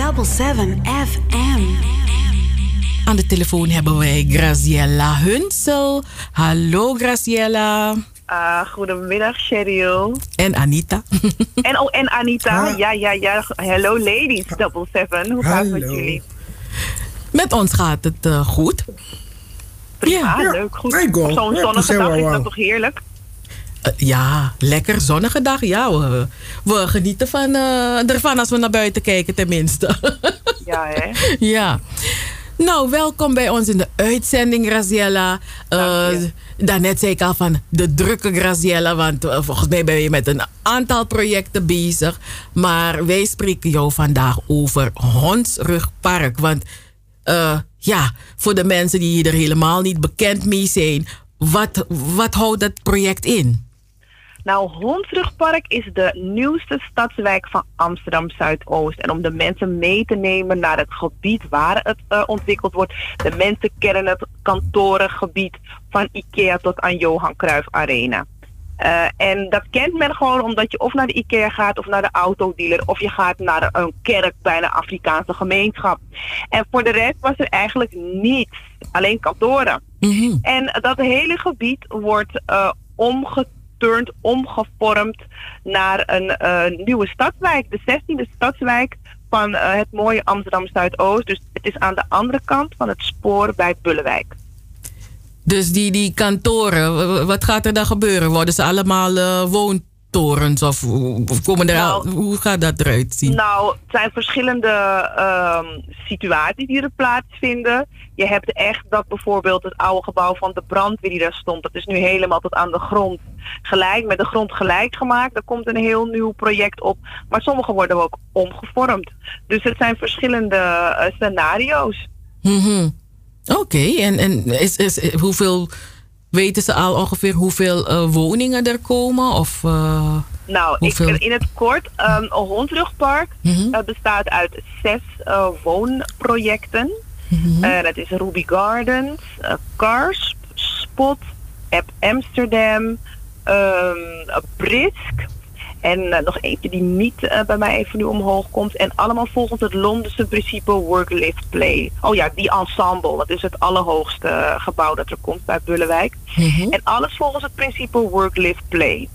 FM. Aan de telefoon hebben wij Graciela Hunsel. Hallo Graciela. Uh, goedemiddag, Cheryl. En Anita. en, oh, en Anita. Ja, ja, ja. Hello ladies, double seven. Hoe gaat het met jullie? Met ons gaat het uh, goed. Prima, ja. leuk. Goed. Zo'n zonnige dag is dat toch heerlijk? Uh, ja, lekker zonnige dag. Ja, we, we genieten van, uh, ervan als we naar buiten kijken, tenminste. ja, hè? Ja. Nou, welkom bij ons in de uitzending, Graziella. Uh, daarnet zei ik al van de drukke Graziella, want uh, volgens mij ben je met een aantal projecten bezig. Maar wij spreken jou vandaag over Hondsrugpark. Want uh, ja, voor de mensen die er helemaal niet bekend mee zijn, wat, wat houdt dat project in? Nou, Hondsrugpark is de nieuwste stadswijk van Amsterdam Zuidoost. En om de mensen mee te nemen naar het gebied waar het uh, ontwikkeld wordt. De mensen kennen het kantorengebied van IKEA tot aan Johan Cruijff Arena. Uh, en dat kent men gewoon omdat je of naar de IKEA gaat of naar de autodealer of je gaat naar een kerk bij een Afrikaanse gemeenschap. En voor de rest was er eigenlijk niets, alleen kantoren. Mm -hmm. En dat hele gebied wordt uh, omgeturnd, omgevormd naar een uh, nieuwe stadswijk, de 16e stadswijk van het mooie Amsterdam Zuidoost. Dus het is aan de andere kant van het spoor bij Bullewijk. Dus die, die kantoren, wat gaat er dan gebeuren? Worden ze allemaal uh, woontorens of, komen er nou, al, hoe gaat dat eruit zien? Nou, het zijn verschillende um, situaties die er plaatsvinden. Je hebt echt dat bijvoorbeeld het oude gebouw van de brandweer die daar stond, dat is nu helemaal tot aan de grond gelijk, met de grond gelijk gemaakt. Er komt een heel nieuw project op. Maar sommige worden ook omgevormd. Dus het zijn verschillende uh, scenario's. Mm -hmm. Oké, okay. en, en is, is, hoeveel weten ze al ongeveer hoeveel uh, woningen er komen? Of, uh, nou, hoeveel... ik, in het kort, um, een Hondrugpark mm -hmm. uh, bestaat uit zes woonprojecten. Mm -hmm. dat is Ruby Gardens, Cars, Spot, App Amsterdam, um, Brisk, en uh, nog eentje die niet uh, bij mij even nu omhoog komt. En allemaal volgens het Londense principe work, live, play. Oh ja, die ensemble. Dat is het allerhoogste uh, gebouw dat er komt bij Bullewijk. Mm -hmm. En alles volgens het principe work, live, play.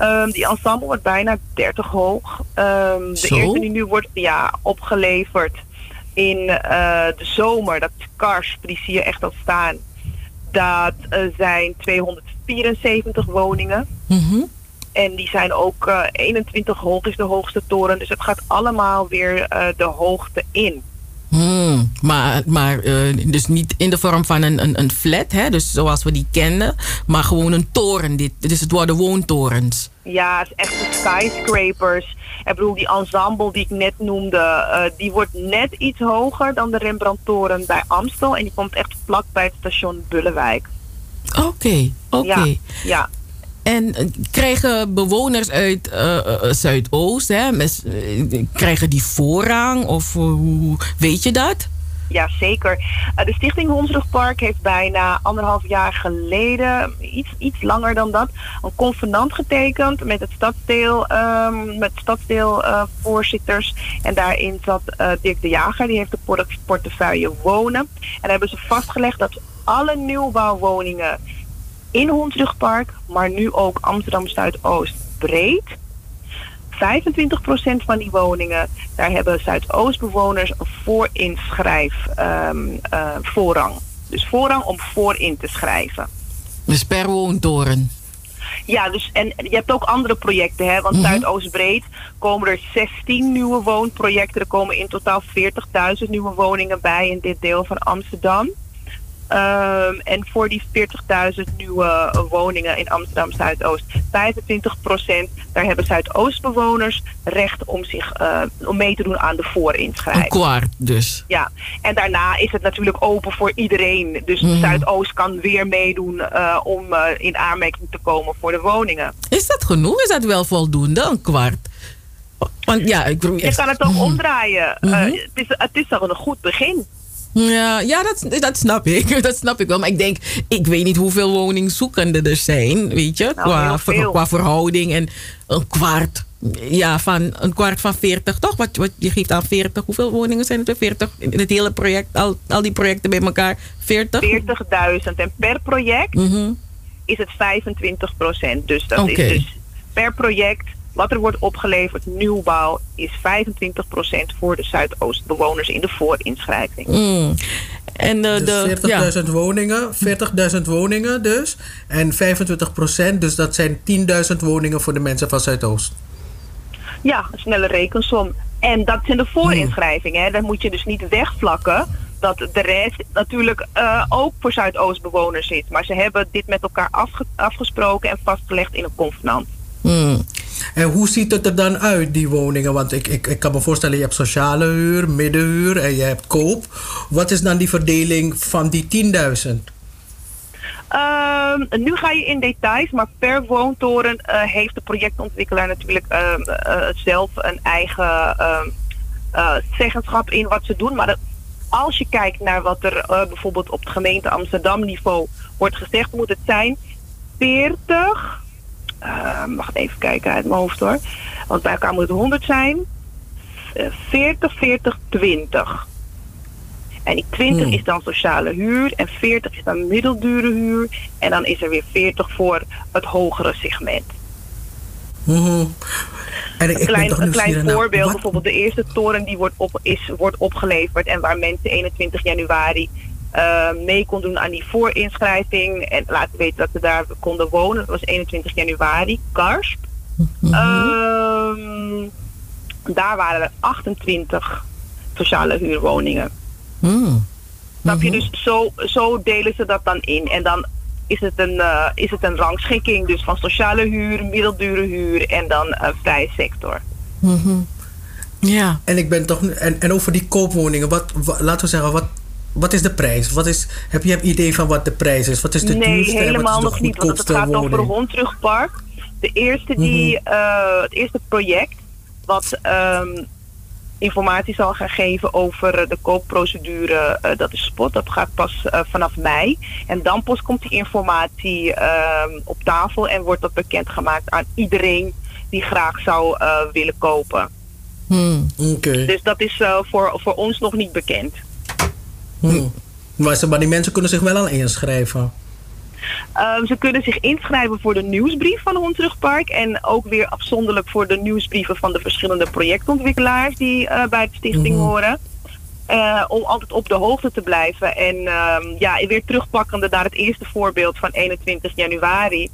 Um, die ensemble wordt bijna 30 hoog. Um, de eerste die nu wordt ja, opgeleverd in de zomer. Dat Cars, die zie je echt al staan. Dat zijn 274 woningen. Mm -hmm. En die zijn ook uh, 21 hoog is de hoogste toren. Dus het gaat allemaal weer uh, de hoogte in. Hmm, maar maar uh, dus niet in de vorm van een, een, een flat, hè? dus zoals we die kennen. Maar gewoon een toren. Dit, dus het worden woontorens. Ja, het is echt de skyscrapers. Ik bedoel, die ensemble die ik net noemde, uh, die wordt net iets hoger dan de Rembrandttoren bij Amstel. En die komt echt vlak bij het station Bullewijk. Oké, okay, oké. Okay. Ja, ja. En krijgen bewoners uit uh, Zuidoost, hè, krijgen die voorrang? Of hoe weet je dat? Ja, zeker. de Stichting Hondsrugpark heeft bijna anderhalf jaar geleden, iets, iets langer dan dat, een convenant getekend met het stadsdeel, um, met stadsdeelvoorzitters. en daarin zat Dirk de Jager, die heeft de portefeuille wonen. En hebben ze vastgelegd dat alle nieuwbouwwoningen in Hondsrugpark, maar nu ook Amsterdam Zuidoost breed. 25% van die woningen, daar hebben Zuidoostbewoners een voorinschrijf um, uh, voorrang. Dus voorrang om voorin te schrijven. Dus per woontoren? Ja, dus en je hebt ook andere projecten, hè? Want -hmm. Zuidoostbreed komen er 16 nieuwe woonprojecten. Er komen in totaal 40.000 nieuwe woningen bij in dit deel van Amsterdam. Um, en voor die 40.000 nieuwe woningen in Amsterdam Zuidoost, 25% daar hebben Zuidoostbewoners recht om zich uh, om mee te doen aan de voorinschrijving. Een kwart dus. Ja, en daarna is het natuurlijk open voor iedereen. Dus mm. Zuidoost kan weer meedoen uh, om in aanmerking te komen voor de woningen. Is dat genoeg? Is dat wel voldoende, een kwart? Want ja, ik Je kan het ook mm. omdraaien. Mm -hmm. het, is, het is al een goed begin. Ja, ja dat, dat snap ik. Dat snap ik wel. Maar ik denk, ik weet niet hoeveel woningzoekenden er zijn, weet je, nou, qua, ver, qua verhouding. En een kwart, ja, van een kwart van 40, toch? Wat, wat je geeft aan 40. Hoeveel woningen zijn het? 40 in het hele project, al, al die projecten bij elkaar? 40? 40.000. En per project Mhm. is het 25 procent. Dus dat is dus per project wat er wordt opgeleverd, nieuwbouw, is 25 procent voor de Zuidoostbewoners in de voorinschrijving. Mm. En de, Dus de, 40.000 woningen, 40.000 woningen dus. En 25 procent, dus dat zijn 10.000 woningen voor de mensen van Zuidoost. Ja, een snelle rekensom. En dat zijn de voorinschrijvingen. Hè. Dat moet je dus niet wegvlakken. Dat de rest natuurlijk eh, ook voor Zuidoostbewoners zit. Maar ze hebben dit met elkaar afge- afgesproken en vastgelegd in een convenant. Mm. En hoe ziet het er dan uit, die woningen? Want ik, ik, ik kan me voorstellen, je hebt sociale huur, middenhuur en je hebt koop. Wat is dan die verdeling van die 10.000? Ehm, nu ga je in details, maar per woontoren eh, heeft de projectontwikkelaar natuurlijk eh, zelf een eigen ehm, eh, zeggenschap in wat ze doen. Maar als je kijkt naar wat er bijvoorbeeld op het gemeente Amsterdam niveau wordt gezegd, moet het zijn 40. Ehm, wacht even kijken uit mijn hoofd hoor. Want bij elkaar moet het 100 zijn. Eh, 40, 40, 20. En die 20 Hmm. is dan sociale huur en 40 is dan middeldure huur. En dan is er weer 40 voor het hogere segment. Mhm. En ik, Een klein, toch een klein voorbeeld, bijvoorbeeld de eerste toren die wordt, op, is, wordt opgeleverd en waar mensen 21 januari mee kon doen aan die voorinschrijving en laten weten dat ze daar konden wonen. Dat was 21 januari, Karsp. Ehm, daar waren er 28 sociale huurwoningen. Mm. Snap je? Dus zo, zo delen ze dat dan in. En dan is het een, eh, is het een rangschikking dus van sociale huur, middeldure huur en dan eh, vrije sector. Mhm. Ja. En ik ben toch. En, en over die koopwoningen, wat, wat- laten we zeggen, wat, wat is de prijs? Wat is, heb je een idee van wat de prijs is? Wat is de nee, duurste en helemaal wat is de nog niet. Want het gaat over woning? Hondrugpark. De eerste die, eh, het eerste project wat ehm, informatie zal gaan geven over eh, de koopprocedure, eh, dat is Spot. Dat gaat pas eh, vanaf mei. En dan pas komt die informatie ehm, op tafel en wordt dat bekendgemaakt aan iedereen die graag zou eh, willen kopen. Mm. Oké. Dus dat is eh, voor, voor ons nog niet bekend. Maar, ze- maar die mensen kunnen zich wel al inschrijven. Ehm, ze kunnen zich inschrijven voor de nieuwsbrief van Hondrugpark en ook weer afzonderlijk voor de nieuwsbrieven van de verschillende projectontwikkelaars die eh, bij de stichting Mhm. horen. Eh, om altijd op de hoogte te blijven. En ehm, ja, weer terugpakkende naar het eerste voorbeeld van 21 januari.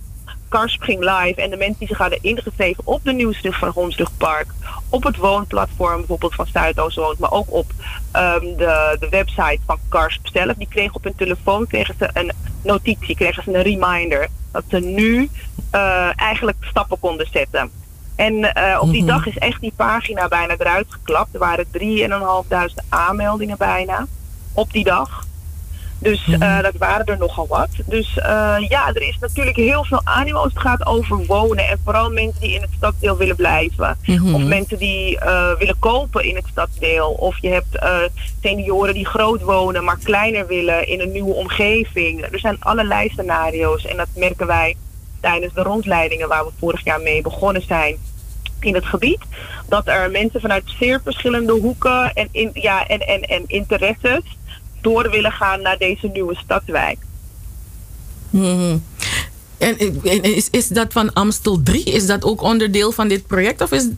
Karsp ging live en de mensen die zich hadden ingeschreven op de nieuwsbrief van Hondsrugpark, op het woonplatform bijvoorbeeld van Zuidoost woont, maar ook op ehm, de, de website van Karsp zelf, die kregen op hun telefoon kregen ze een notitie, kregen ze een reminder dat ze nu eh, eigenlijk stappen konden zetten. En eh, op die Mhm. dag is echt die pagina bijna eruit geklapt. Er waren 3.500 aanmeldingen bijna op die dag. Dus eh, dat waren er nogal wat. Dus eh, ja, er is natuurlijk heel veel animo als het gaat over wonen. En vooral mensen die in het stadsdeel willen blijven. Mhm. Of mensen die eh, willen kopen in het stadsdeel. Of je hebt senioren die groot wonen, maar kleiner willen in een nieuwe omgeving. Er zijn allerlei scenario's. En dat merken wij tijdens de rondleidingen waar we vorig jaar mee begonnen zijn in het gebied. Dat er mensen vanuit zeer verschillende hoeken en, in, ja, en, en, en interesses door willen gaan naar deze nieuwe stadswijk. Mhm. En, en is, is dat van Amstel 3? Is dat ook onderdeel van dit project? Of is,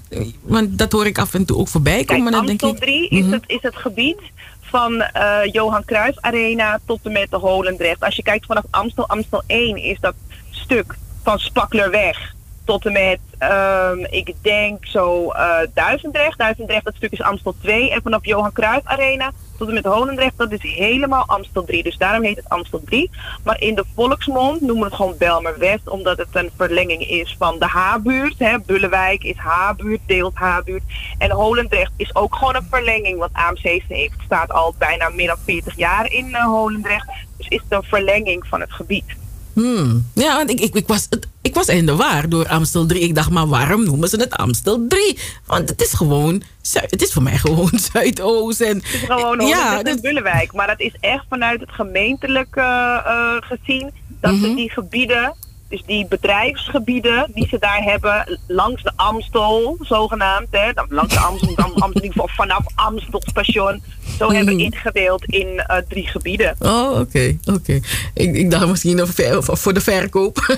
want dat hoor ik af en toe ook voorbij Kijk, komen. denk Amstel ik, 3 is, Mhm. het, is het gebied van eh, Johan Cruijff Arena tot en met de Holendrecht. Als je kijkt vanaf Amstel, Amstel 1 is dat stuk van Spaklerweg tot en met, ehm, ik denk zo eh Duivendrecht. Duivendrecht, dat stuk is Amstel 2. En vanaf Johan Cruijff Arena tot en met Holendrecht, dat is helemaal Amstel 3. Dus daarom heet het Amstel 3. Maar in de volksmond noemen we het gewoon Belmer West, omdat het een verlenging is van de H-buurt. Bullewijk is H-buurt, deelt H-buurt. En Holendrecht is ook gewoon een verlenging, want AMC heeft, staat al bijna meer dan 40 jaar in eh, Holendrecht. Dus is het een verlenging van het gebied. Hmm. Ja, want ik, ik, ik, was, ik was in de war door Amstel 3. Ik dacht, maar waarom noemen ze het Amstel 3? Want het is gewoon, het is voor mij gewoon Zuidoost. En, Het is gewoon ja, ja, dus- en Bullewijk. Maar dat is echt vanuit het gemeentelijke eh, gezien dat Mhm. ze die gebieden Dus die bedrijfsgebieden die ze daar hebben, langs de Amstel, zogenaamd, hè, langs de Amstel, Amstel in ieder geval vanaf Amstelstation, zo hebben Mhm. ingedeeld in eh, drie gebieden. Oh, oké. oké. Ik, ik dacht misschien ver- voor de verkoop.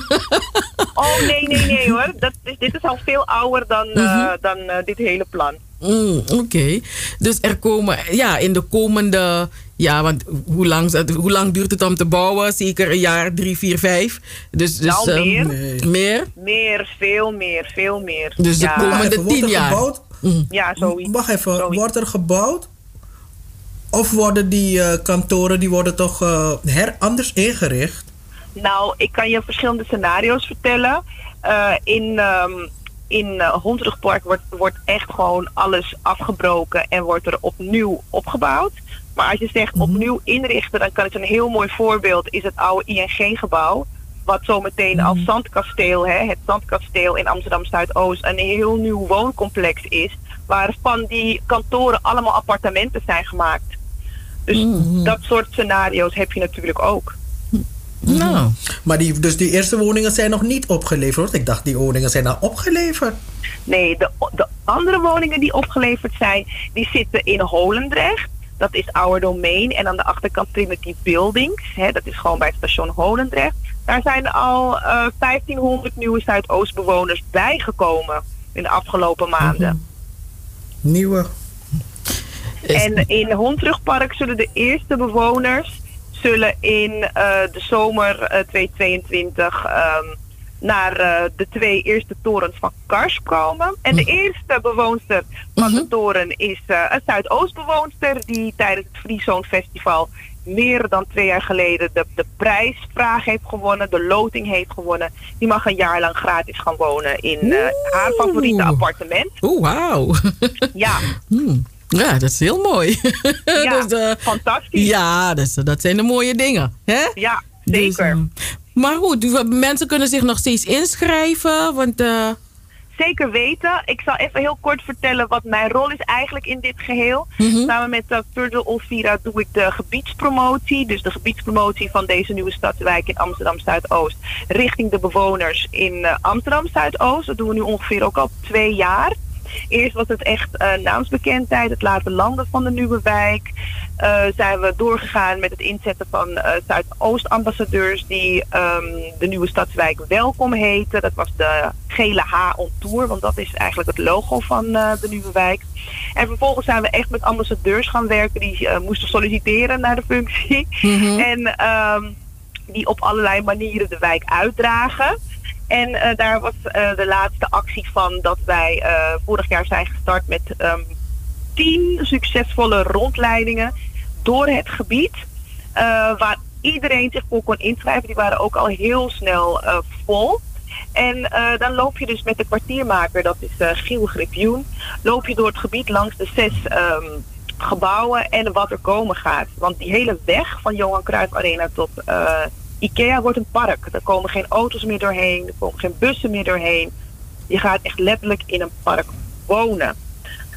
Oh nee, nee, nee hoor. Dat is, dit is al veel ouder dan, eh, dan eh, dit hele plan. Mm, Oké. Dus er komen, ja, in de komende, ja, want hoe lang, hoe lang duurt het om te bouwen? Zeker een jaar, drie, vier, vijf. Dus, dus Nou, ehm, meer. Nee. meer? Meer, veel meer, veel meer. Dus de ja, komende- even, wordt tien er jaar. gebouwd? ja, zoiets. Wacht even, Zoiets. wordt er gebouwd? Of worden die eh, kantoren die worden toch eh, her anders ingericht? Nou, ik kan je verschillende scenario's vertellen. Eh, in ehm in eh, Hondsrugpark wordt, wordt echt gewoon alles afgebroken en wordt er opnieuw opgebouwd. Maar als je zegt opnieuw inrichten, dan kan ik een heel mooi voorbeeld is het oude ING-gebouw. Wat zometeen als Zandkasteel, hè, het Zandkasteel in Amsterdam Zuidoost, een heel nieuw wooncomplex is. Waarvan die kantoren allemaal appartementen zijn gemaakt. Dus dat soort scenario's heb je natuurlijk ook. Nou, Maar die, dus die eerste woningen zijn nog niet opgeleverd. want Ik dacht die woningen zijn al opgeleverd. Nee, de, de andere woningen die opgeleverd zijn, die zitten in Holendrecht. Dat is Our Domain. En aan de achterkant Trinity Buildings. Hè, dat is gewoon bij het station Holendrecht. Daar zijn al eh 1500 nieuwe Zuidoostbewoners bijgekomen in de afgelopen maanden. Nieuwe. is- En in Hondrugpark zullen de eerste bewoners zullen in eh, de zomer eh, 2022 ehm, naar eh, de twee eerste torens van Kars komen. En de eerste bewoonster van de toren is eh, een Zuidoostbewoonster die tijdens het Freezone Festival meer dan twee jaar geleden de, de prijsvraag heeft gewonnen, de loting heeft gewonnen. Die mag een jaar lang gratis gaan wonen in eh, haar favoriete Oeh. appartement. oh, wauw. Ja, Hmm. Ja, dat is heel mooi. ja Dus, eh, fantastisch. ja, dus, dat zijn de mooie dingen. Hè? Ja, Dus, zeker. eh, maar goed, dus, mensen kunnen zich nog steeds inschrijven. Want eh, Zeker weten. Ik zal even heel kort vertellen wat mijn rol is eigenlijk in dit geheel. Mhm. Samen met uh, Virgil Olvira doe ik de gebiedspromotie. Dus de gebiedspromotie van deze nieuwe stadswijk in Amsterdam Zuidoost. Richting de bewoners in Amsterdam Zuidoost. Dat doen we nu ongeveer ook al twee jaar. Eerst was het echt eh, naamsbekendheid, het laten landen van de nieuwe wijk. Eh, zijn we doorgegaan met het inzetten van eh, Zuidoost-ambassadeurs die ehm, de nieuwe stadswijk welkom heten. Dat was de gele H on tour, want dat is eigenlijk het logo van de nieuwe wijk. En vervolgens zijn we echt met ambassadeurs gaan werken die moesten solliciteren naar de functie. En ehm, die op allerlei manieren de wijk uitdragen. En eh, daar was eh, de laatste actie van dat wij eh, vorig jaar zijn gestart met ehm, tien succesvolle rondleidingen door het gebied. waar iedereen zich voor kon inschrijven. Die waren ook al heel snel vol. En dan loop je dus met de kwartiermaker, dat is Giel Griffioen, loop je door het gebied langs de zes ehm, gebouwen en wat er komen gaat. Want die hele weg van Johan Cruijff Arena tot Ikea wordt een park. Er komen geen auto's meer doorheen, er komen geen bussen meer doorheen. Je gaat echt letterlijk in een park wonen.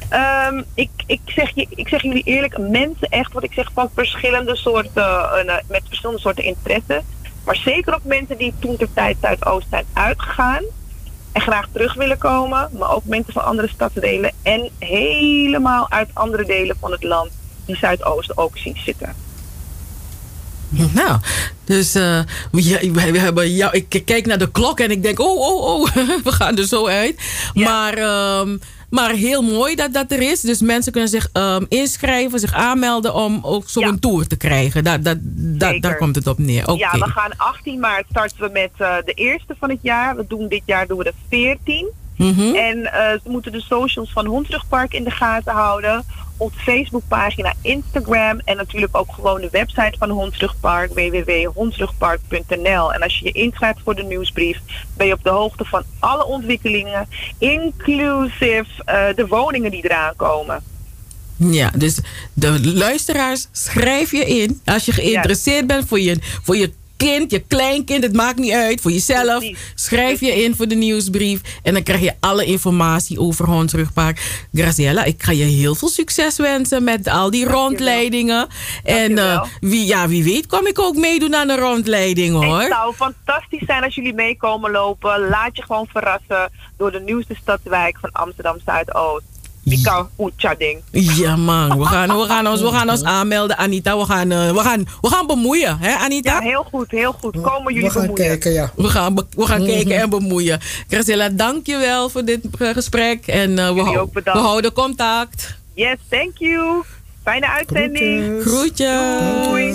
Ehm, ik, ik, zeg je, ik zeg jullie eerlijk, mensen echt, wat ik zeg, van verschillende soorten, eh, met verschillende soorten interesse. Maar zeker ook mensen die toen ter tijd Zuidoost zijn uitgegaan en graag terug willen komen. Maar ook mensen van andere stadsdelen en helemaal uit andere delen van het land die Zuidoost ook zien zitten. Nou, dus eh, we, we hebben jou. Ik kijk naar de klok en ik denk, oh, oh, oh, we gaan er zo uit. Ja. Maar, ehm, maar heel mooi dat dat er is. Dus mensen kunnen zich ehm, inschrijven, zich aanmelden om ook zo'n Ja. tour te krijgen. Dat, dat, daar komt het op neer. Ja, we gaan 18 maart starten we met eh, de eerste van het jaar. We doen dit jaar doen we de 14. Mhm. En eh, ze moeten de socials van Hondsrugpark in de gaten houden. Onze Facebookpagina, Instagram en natuurlijk ook gewoon de website van Hondsrugpark, www.hondsrugpark.nl. En als je je inschrijft voor de nieuwsbrief, ben je op de hoogte van alle ontwikkelingen, inclusief eh, de woningen die eraan komen. Ja, dus de luisteraars, schrijf je in. Als je geïnteresseerd bent voor je, voor je kind, je kleinkind, het maakt niet uit. Voor jezelf. Schrijf je in voor de nieuwsbrief. En dan krijg je alle informatie over Hondsrugpark. Graciela, ik ga je heel veel succes wensen met al die rondleidingen. En eh, wie, ja, wie weet kom ik ook meedoen aan de rondleiding hoor. Het zou fantastisch zijn als jullie meekomen lopen. Laat je gewoon verrassen door de nieuwste stadswijk van Amsterdam Zuidoost. Mika Oetjading. Ja man, we gaan, we, gaan ons, we gaan ons aanmelden Anita. We gaan, eh, we gaan, we gaan bemoeien hè Anita? Ja, heel goed, heel goed. Komen jullie We gaan bemoeien. kijken, ja. We gaan, we gaan kijken en bemoeien. Graciela, dank je wel voor dit eh, gesprek. En eh, hou- we houden contact. Yes, thank you. Fijne uitzending. Groetjes. Doei.